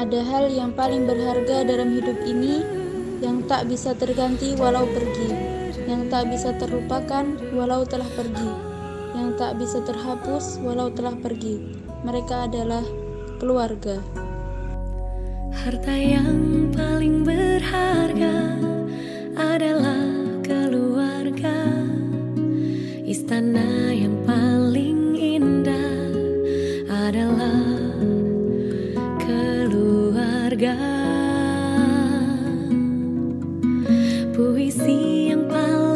Ada hal yang paling berharga dalam hidup ini yang tak bisa terganti walau pergi, yang tak bisa terlupakan walau telah pergi, yang tak bisa terhapus walau telah pergi. Mereka adalah keluarga. Harta yang Puisi yang paling